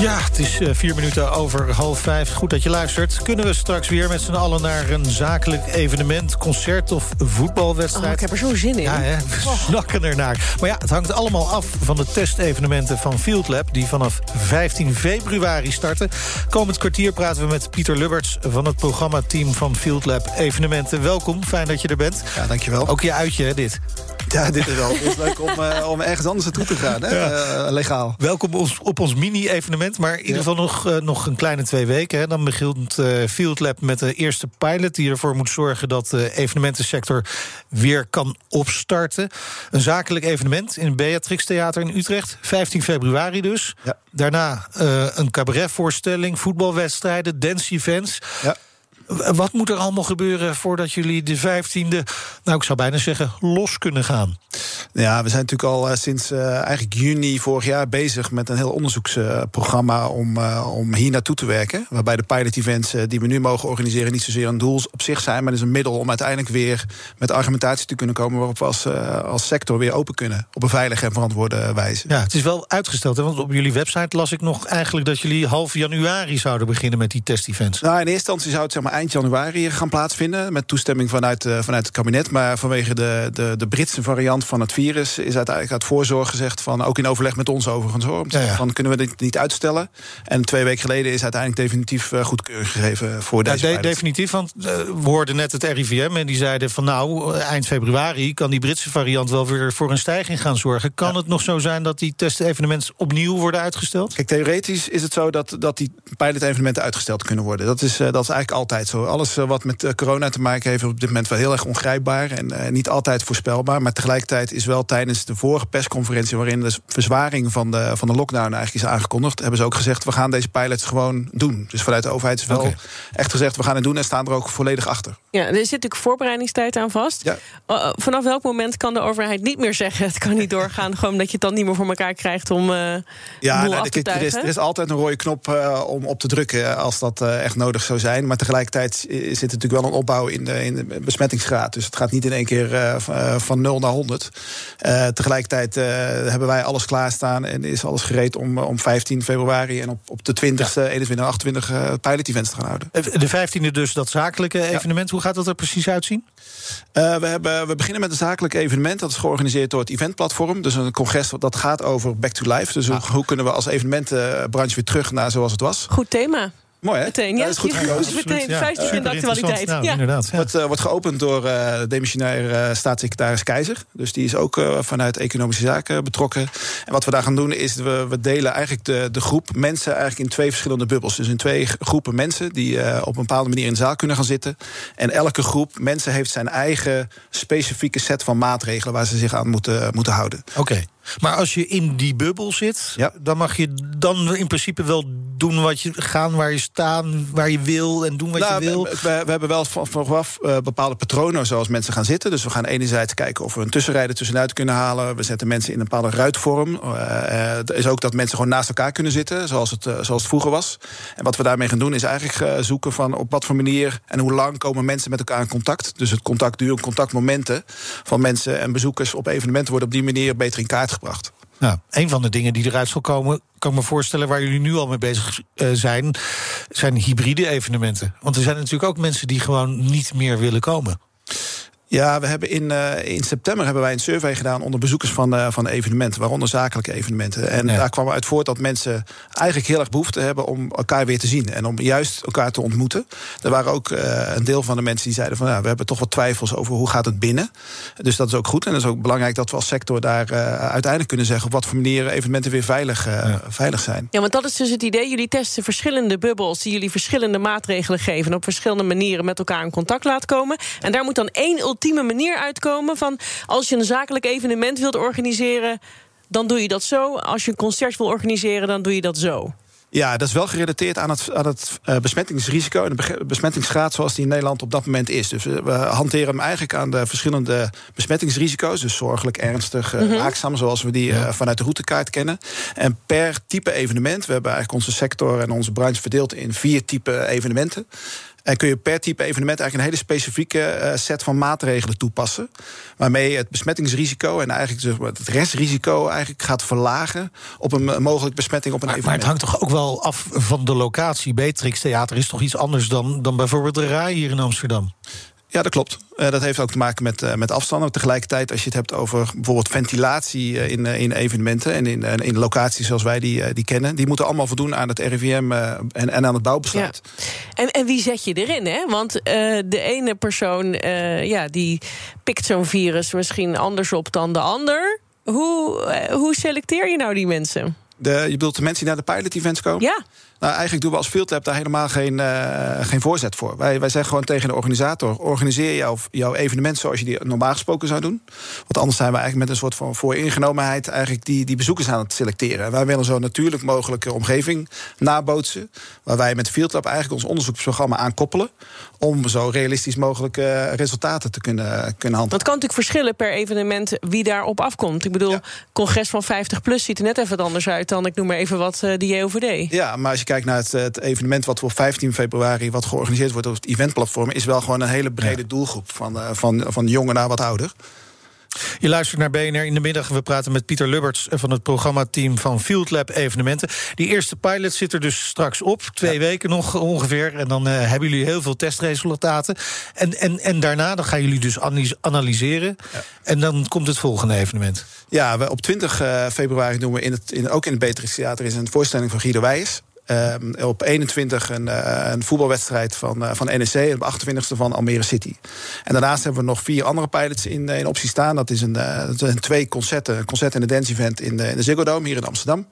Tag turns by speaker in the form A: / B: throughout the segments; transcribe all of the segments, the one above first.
A: Ja, het is uh, vier minuten over half vijf. Goed dat je luistert. Kunnen we straks weer met z'n allen naar een zakelijk evenement, concert of voetbalwedstrijd?
B: Oh, ik heb er zo zin in.
A: Ja, hè? we oh. snakken ernaar. Maar ja, het hangt allemaal af van de testevenementen van Field Lab... die vanaf 15 februari starten. Komend kwartier praten we met Pieter Lubberts... van het programmateam van Field Lab Evenementen. Welkom, fijn dat je er bent.
C: Ja, dankjewel.
A: Ook je uitje, hè, dit?
C: Ja, dit is wel het is leuk om, uh, om ergens anders naartoe te gaan, hè? Ja. Uh, legaal.
A: Welkom op ons, op ons mini-evenement, maar in ieder geval nog, uh, nog een kleine twee weken. Hè. Dan begint Field Lab met de eerste pilot... die ervoor moet zorgen dat de evenementensector weer kan opstarten. Een zakelijk evenement in het Beatrix Theater in Utrecht. 15 februari dus. Ja. Daarna een cabaretvoorstelling, voetbalwedstrijden, dance-events... Ja. Wat moet er allemaal gebeuren voordat jullie de 15e, nou ik zou bijna zeggen, los kunnen gaan?
C: Ja, we zijn natuurlijk al uh, sinds uh, eigenlijk juni vorig jaar bezig met een heel onderzoeksprogramma om, uh, om hier naartoe te werken. Waarbij de pilot events die we nu mogen organiseren niet zozeer een doel op zich zijn, maar het is een middel om uiteindelijk weer met argumentatie te kunnen komen waarop we als, als sector weer open kunnen. Op een veilige en verantwoorde wijze.
A: Ja, het is wel uitgesteld, hè? want op jullie website las ik nog eigenlijk dat jullie half januari zouden beginnen met die test-events.
C: Nou, in eerste instantie zou het zeg maar eind januari gaan plaatsvinden. Met toestemming vanuit, uh, vanuit het kabinet. Maar vanwege de, de, de Britse variant van het virus is uiteindelijk uit voorzorg gezegd van ook in overleg met ons overigens hoor. Ja, ja. Van kunnen we dit niet uitstellen? En twee weken geleden is uiteindelijk definitief uh, goedkeuring gegeven voor deze.
A: Ja, de, definitief, want uh, we hoorden net het RIVM en die zeiden van nou, eind februari kan die Britse variant wel weer voor een stijging gaan zorgen. Kan het nog zo zijn dat die testevenementen opnieuw worden uitgesteld?
C: Kijk, theoretisch is het zo dat, dat die pilot-evenementen uitgesteld kunnen worden. Dat is, dat is eigenlijk altijd zo alles eh, wat met eh, corona te maken heeft, op dit moment wel heel erg ongrijpbaar en uh, niet altijd voorspelbaar. Maar tegelijkertijd is wel tijdens de vorige persconferentie, waarin de verzwaring van de, van de lockdown eigenlijk is aangekondigd, hebben ze ook gezegd: we gaan deze pilots gewoon doen. Dus vanuit de overheid is wel okay. echt gezegd: we gaan het doen en staan er ook volledig achter.
B: Ja, er zit natuurlijk voorbereidingstijd aan vast. Ja. Uh, vanaf welk moment kan de overheid niet meer zeggen: het kan niet doorgaan, gewoon omdat je het dan niet meer voor elkaar krijgt om. Uh, ja, nou,
C: er, is, er is altijd een rode knop uh, om op te drukken als dat echt nodig zou zijn. Maar tegelijkertijd zit natuurlijk wel een opbouw in de, in de besmettingsgraad. Dus het gaat niet in één keer uh, van 0 naar 100. Uh, tegelijkertijd uh, hebben wij alles klaarstaan en is alles gereed om, om 15 februari en op, op de 20, ja. 21 en 28 pilot events te gaan houden.
A: De 15e dus dat zakelijke evenement. Ja. Hoe gaat dat er precies uitzien?
C: we, hebben, we beginnen met een zakelijk evenement. Dat is georganiseerd door het eventplatform. Dus een congres dat gaat over back to life. Dus hoe, hoe kunnen we als evenementenbranche weer terug naar zoals het was.
B: Goed thema.
C: Mooi, hè?
B: Meteen, ja.
C: Dat is goed gekozen.
B: Meteen, ja. 15 in de actualiteit.
A: Nou, ja. Inderdaad. Ja.
C: Wordt, uh, wordt geopend door uh, demissionair uh, staatssecretaris Keizer. Dus die is ook vanuit economische zaken betrokken. En wat we daar gaan doen is, we, we delen eigenlijk de, de groep mensen eigenlijk in twee verschillende bubbels. Dus in twee groepen mensen die op een bepaalde manier in de zaal kunnen gaan zitten. En elke groep mensen heeft zijn eigen specifieke set van maatregelen waar ze zich aan moeten, moeten houden.
A: Oké. Okay. Maar als je in die bubbel zit, ja. dan mag je dan in principe wel doen wat je gaan waar je staan, waar je wil en doen wat
C: nou,
A: je wil.
C: We, we, we hebben wel vooraf uh, bepaalde patronen zoals mensen gaan zitten. Dus we gaan enerzijds kijken of we een tussenrijder tussenuit kunnen halen. We zetten mensen in een bepaalde ruitvorm. Uh, er is ook dat mensen gewoon naast elkaar kunnen zitten, zoals het, uh, zoals het vroeger was. En wat we daarmee gaan doen is eigenlijk zoeken van op wat voor manier en hoe lang komen mensen met elkaar in contact. Dus het contactduur, contactmomenten van mensen en bezoekers op evenementen worden op die manier beter in kaart gebracht.
A: Nou, een van de dingen die eruit zal komen, kan ik me voorstellen, waar jullie nu al mee bezig uh, zijn, zijn hybride evenementen. Want er zijn natuurlijk ook mensen die gewoon niet meer willen komen.
C: Ja, we hebben in, uh, in september hebben wij een survey gedaan onder bezoekers van, uh, van evenementen, waaronder zakelijke evenementen. En ja. daar kwam uit voort dat mensen eigenlijk heel erg behoefte hebben om elkaar weer te zien en om juist elkaar te ontmoeten. Er waren ook uh, een deel van de mensen die zeiden van ja, we hebben toch wat twijfels over hoe gaat het binnen. Dus dat is ook goed. En dat is ook belangrijk dat we als sector daar uiteindelijk kunnen zeggen op wat voor manier evenementen weer veilig, ja. veilig zijn.
B: Ja, want dat is dus het idee. Jullie testen verschillende bubbels die jullie verschillende maatregelen geven en op verschillende manieren met elkaar in contact laten komen. En daar moet dan één ultieme manier uitkomen van als je een zakelijk evenement wilt organiseren dan doe je dat zo. Als je een concert wil organiseren, dan doe je dat zo.
C: Ja, dat is wel gerelateerd aan het, aan het uh, besmettingsrisico en de besmettingsgraad zoals die in Nederland op dat moment is. Dus we, hanteren hem eigenlijk aan de verschillende besmettingsrisico's. Dus zorgelijk, ernstig, uh, waakzaam, zoals we die vanuit de routekaart kennen. En per type evenement, we hebben eigenlijk onze sector en onze branche verdeeld in vier type evenementen. En kun je per type evenement eigenlijk een hele specifieke eh, set van maatregelen toepassen. Waarmee het besmettingsrisico en eigenlijk het restrisico eigenlijk gaat verlagen op een mogelijk besmetting op een evenement.
A: Maar het hangt toch ook wel af van de locatie. Beatrix Theater is toch iets anders dan, dan bijvoorbeeld de RAI hier in Amsterdam?
C: Ja, dat klopt. Uh, dat heeft ook te maken met, uh, met afstanden. Tegelijkertijd, als je het hebt over bijvoorbeeld ventilatie uh, in, in evenementen en in, in locaties zoals wij die, die kennen, die moeten allemaal voldoen aan het RIVM en, en aan het bouwbesluit.
B: Ja. En, en wie zet je erin? Hè? Want de ene persoon ja, die pikt zo'n virus misschien anders op dan de ander. Hoe, hoe selecteer je nou die mensen?
C: De, je bedoelt de mensen die naar de pilot events komen?
B: Ja.
C: Nou, eigenlijk doen we als Fieldlab daar helemaal geen, uh, geen voorzet voor. Wij, wij zeggen gewoon tegen de organisator: organiseer jouw, jouw evenement zoals je die normaal gesproken zou doen. Want anders zijn we eigenlijk met een soort van vooringenomenheid eigenlijk die, die bezoekers aan het selecteren. En wij willen zo natuurlijk mogelijke omgeving nabootsen. Waar wij met Fieldlab eigenlijk ons onderzoeksprogramma aan koppelen. Om zo realistisch mogelijke resultaten te kunnen, kunnen handelen.
B: Dat kan natuurlijk verschillen per evenement wie daarop afkomt. Ik bedoel, ja. congres van 50 plus ziet er net even anders uit dan, ik noem maar even wat, uh, die JOVD.
C: Ja, maar als je kijkt naar het, het, evenement wat op 15 februari wat georganiseerd wordt op het eventplatform, is wel gewoon een hele brede ja. doelgroep. Van, uh, van, van jongen naar wat ouder.
A: Je luistert naar BNR in de middag. We praten met Pieter Lubberts van het programmateam van Field Lab Evenementen. Die eerste pilot zit er dus straks op. Twee ja. weken nog ongeveer. En dan uh, hebben jullie heel veel testresultaten. En, en, en daarna dan gaan jullie dus analyseren. Ja. En dan komt het volgende evenement.
C: Ja, we, op 20 uh, februari doen we in het, in, ook in het Beatrix Theater... is een voorstelling van Guido Wijs. Uh, op 21 een, uh, een voetbalwedstrijd van, uh, van NEC en op 28e van Almere City. En daarnaast hebben we nog vier andere pilots in, in optie staan. Dat is een, dat zijn twee concerten, een concert en een dance event in de, in de Ziggo Dome hier in Amsterdam.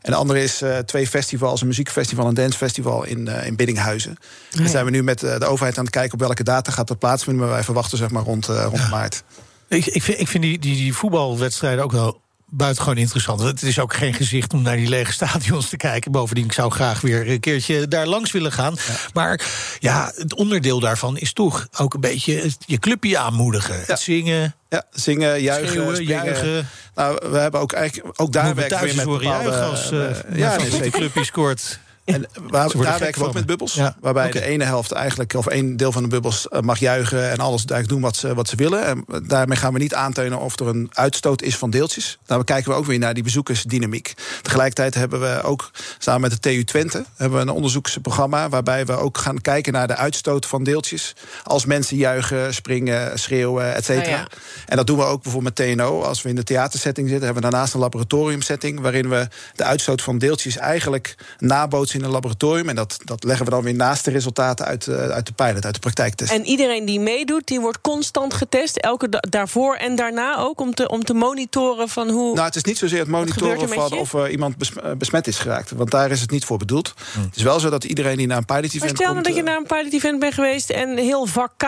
C: En de andere is twee festivals, een muziekfestival en een dancefestival in, in Biddinghuizen. Dan zijn we nu met de overheid aan het kijken op welke data gaat dat plaatsvinden. Maar wij verwachten zeg maar rond, rond ja. maart.
A: Ik, ik, vind, ik vind die, die, die voetbalwedstrijden ook wel buitengewoon interessant. Het is ook geen gezicht om naar die lege stadions te kijken. Bovendien, ik zou graag weer een keertje daar langs willen gaan. Ja. Maar ja, het onderdeel daarvan is toch ook een beetje je clubje aanmoedigen. Ja. Het zingen.
C: Ja, zingen, juichen,
A: Schreeuwen, juichen.
C: Nou, we hebben ook eigenlijk ook daar werken we met bepaalde...
A: als uh, ja, nee, clubje scoort.
C: En waar, daar werken we ook met bubbels. Ja. Waarbij okay. de ene helft eigenlijk, of één deel van de bubbels mag juichen en alles eigenlijk doen wat ze, wat ze willen. En daarmee gaan we niet aantonen of er een uitstoot is van deeltjes. Daar kijken we ook weer naar die bezoekersdynamiek. Tegelijkertijd hebben we ook samen met de TU Twente hebben we een onderzoeksprogramma waarbij we ook gaan kijken naar de uitstoot van deeltjes. Als mensen juichen, springen, schreeuwen, et cetera. Ja. En dat doen we ook bijvoorbeeld met TNO. Als we in de theatersetting zitten, hebben we daarnaast een laboratoriumsetting waarin we de uitstoot van deeltjes eigenlijk nabootsen in een laboratorium. En dat, dat leggen we dan weer naast de resultaten uit, uh, uit de pilot, uit de praktijktest.
B: En iedereen die meedoet, die wordt constant getest, elke da daarvoor en daarna ook, om te, om te monitoren van hoe.
C: Nou, het is niet zozeer het monitoren van of uh, iemand besmet is geraakt. Want daar is het niet voor bedoeld. Hm. Het is wel zo dat iedereen die naar een pilot event
B: maar stel
C: komt.
B: nou dat je naar een pilot event bent geweest en heel vak K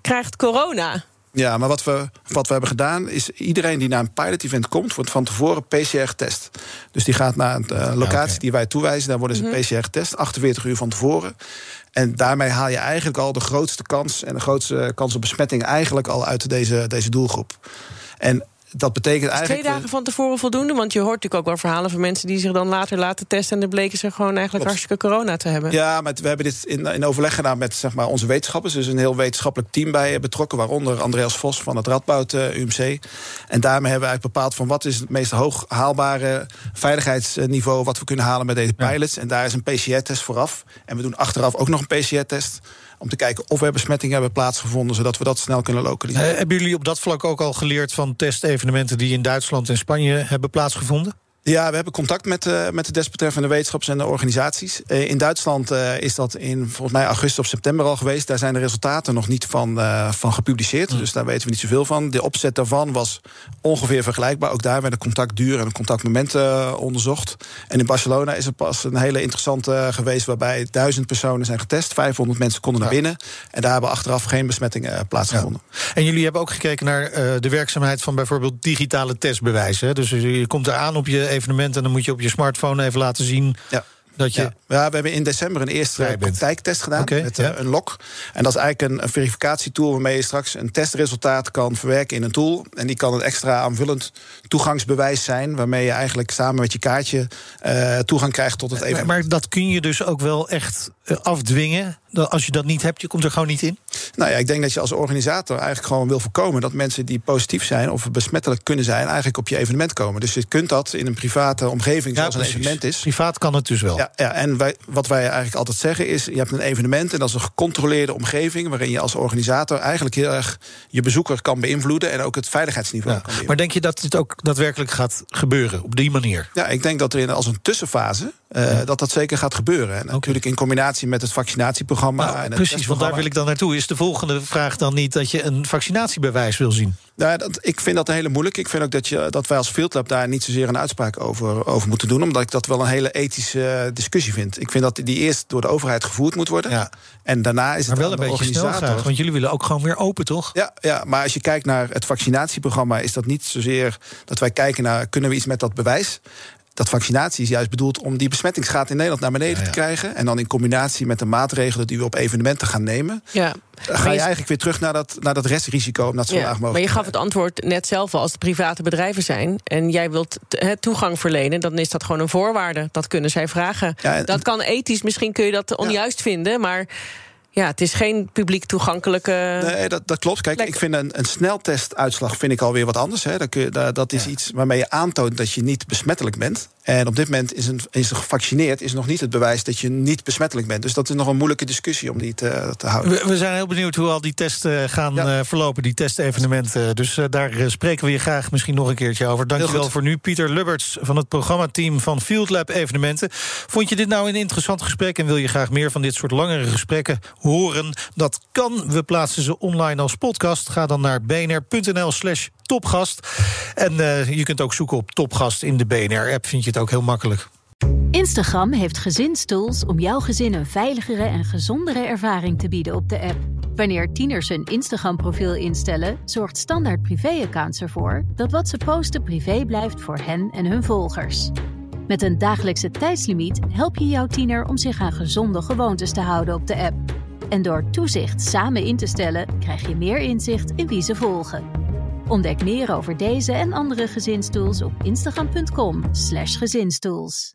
B: krijgt corona.
C: Ja, maar wat we, wat we hebben gedaan is... iedereen die naar een pilot-event komt... wordt van tevoren PCR getest. Dus die gaat naar een uh, locatie ja, okay. die wij toewijzen. Daar worden ze mm -hmm. PCR getest, 48 uur van tevoren. En daarmee haal je eigenlijk al de grootste kans... en de grootste kans op besmetting eigenlijk al uit deze, deze doelgroep. En dat betekent eigenlijk.
B: Twee dagen van tevoren voldoende? Want je hoort natuurlijk ook wel verhalen van mensen die zich dan later laten testen. en dan bleken ze gewoon eigenlijk Klopt. hartstikke corona te hebben.
C: Ja, maar we hebben dit in, in overleg gedaan met zeg maar, onze wetenschappers. Dus een heel wetenschappelijk team bij betrokken. Waaronder Andreas Vos van het Radboud uh, UMC. En daarmee hebben we eigenlijk bepaald van wat is het meest hoog haalbare veiligheidsniveau. wat we kunnen halen met deze pilots. Ja. En daar is een PCR-test vooraf. En we doen achteraf ook nog een PCR-test om te kijken of er besmettingen hebben plaatsgevonden, zodat we dat snel kunnen lokaliseren.
A: Uh, hebben jullie op dat vlak ook al geleerd van testevenementen die in Duitsland en Spanje hebben plaatsgevonden?
C: Ja, we hebben contact met, uh, met de desbetreffende wetenschappers en de organisaties. Uh, in Duitsland uh, is dat in volgens mij augustus of september al geweest. Daar zijn de resultaten nog niet van, van gepubliceerd. Mm. Dus daar weten we niet zoveel van. De opzet daarvan was ongeveer vergelijkbaar. Ook daar werden contactduur en contactmomenten onderzocht. En in Barcelona is er pas een hele interessante geweest... waarbij duizend personen zijn getest. 500 mensen konden naar binnen. En daar hebben achteraf geen besmettingen plaatsgevonden.
A: Ja. En jullie hebben ook gekeken naar de werkzaamheid van bijvoorbeeld digitale testbewijzen. Dus je komt eraan op je evenement en dan moet je op je smartphone even laten zien.
C: Ja. Dat je... ja. we hebben in december een eerste praktijktest gedaan
A: okay,
C: met
A: ja.
C: een log. En dat is eigenlijk een, een verificatietool waarmee je straks een testresultaat kan verwerken in een tool. En die kan een extra aanvullend toegangsbewijs zijn, waarmee je eigenlijk samen met je kaartje uh, toegang krijgt tot het evenement.
A: Maar, maar dat kun je dus ook wel echt uh, afdwingen. Als je dat niet hebt, je komt er gewoon niet in?
C: Nou ja, ik denk dat je als organisator eigenlijk gewoon wil voorkomen dat mensen die positief zijn of besmettelijk kunnen zijn, eigenlijk op je evenement komen. Dus je kunt dat in een private omgeving, zoals ja, een evenement is.
A: Privaat kan het dus wel.
C: Ja, ja en wij, wat wij eigenlijk altijd zeggen is: je hebt een evenement en dat is een gecontroleerde omgeving waarin je als organisator eigenlijk heel erg je bezoeker kan beïnvloeden en ook het veiligheidsniveau
A: ja,
C: kan.
A: Maar denk je dat dit ook daadwerkelijk gaat gebeuren op die manier?
C: Ja, ik denk dat er in, als een tussenfase uh, ja. dat dat zeker gaat gebeuren. En okay. natuurlijk in combinatie met het vaccinatieprogramma.
A: Nou,
C: en het
A: precies, want daar wil ik dan naartoe. Is de volgende vraag dan niet dat je een vaccinatiebewijs wil zien?
C: Nou, dat, ik vind dat een hele moeilijk. Ik vind ook dat, je, dat wij als Fieldlab daar niet zozeer een uitspraak over, over moeten doen. Omdat ik dat wel een hele ethische discussie vind. Ik vind dat die eerst door de overheid gevoerd moet worden.
A: Ja.
C: En daarna is
A: maar
C: het
A: wel een beetje snel graag, want jullie willen ook gewoon weer open, toch?
C: Ja, ja, maar als je kijkt naar het vaccinatieprogramma... is dat niet zozeer dat wij kijken naar... kunnen we iets met dat bewijs? Dat vaccinatie is juist bedoeld om die besmettingsgraad in Nederland naar beneden ja, ja. te krijgen. En dan in combinatie met de maatregelen die we op evenementen gaan nemen.
B: Ja.
C: Ga je, je eigenlijk weer terug naar dat, naar dat restrisico om dat zo
B: ja,
C: laag mogelijk
B: Maar je gaf het antwoord net zelf al. Als het private bedrijven zijn en jij wilt toegang verlenen, dan is dat gewoon een voorwaarde. Dat kunnen zij vragen. Ja, en, dat kan ethisch, misschien kun je dat onjuist vinden, maar. Ja, het is geen publiek toegankelijke.
C: Nee, dat, dat klopt. Kijk, ik vind een, een sneltestuitslag vind ik alweer wat anders. Hè. Dat, kun je, dat, dat is ja. iets waarmee je aantoont dat je niet besmettelijk bent. En op dit moment is, een, is er gevaccineerd, is nog niet het bewijs dat je niet besmettelijk bent. Dus dat is nog een moeilijke discussie om die te, te houden.
A: We, we, zijn heel benieuwd hoe al die testen gaan ja. uh, verlopen, die testevenementen. Dus uh, daar spreken we je graag misschien nog een keertje over. Dankjewel voor nu, Pieter Lubberts van het programmateam van Field Lab Evenementen. Vond je dit nou een interessant gesprek en wil je graag meer van dit soort langere gesprekken horen? Dat kan. We plaatsen ze online als podcast. Ga dan naar bnr.nl/slash topgast. En uh, je kunt ook zoeken op topgast in de BNR-app. Vind je het ook heel makkelijk.
D: Instagram heeft gezinstools om jouw gezin een veiligere en gezondere ervaring te bieden op de app. Wanneer tieners een Instagram-profiel instellen, zorgt standaard privé-accounts ervoor dat wat ze posten privé blijft voor hen en hun volgers. Met een dagelijkse tijdslimiet help je jouw tiener om zich aan gezonde gewoontes te houden op de app. En door toezicht samen in te stellen, krijg je meer inzicht in wie ze volgen. Ontdek meer over deze en andere gezinstools op instagram.com/gezinstools.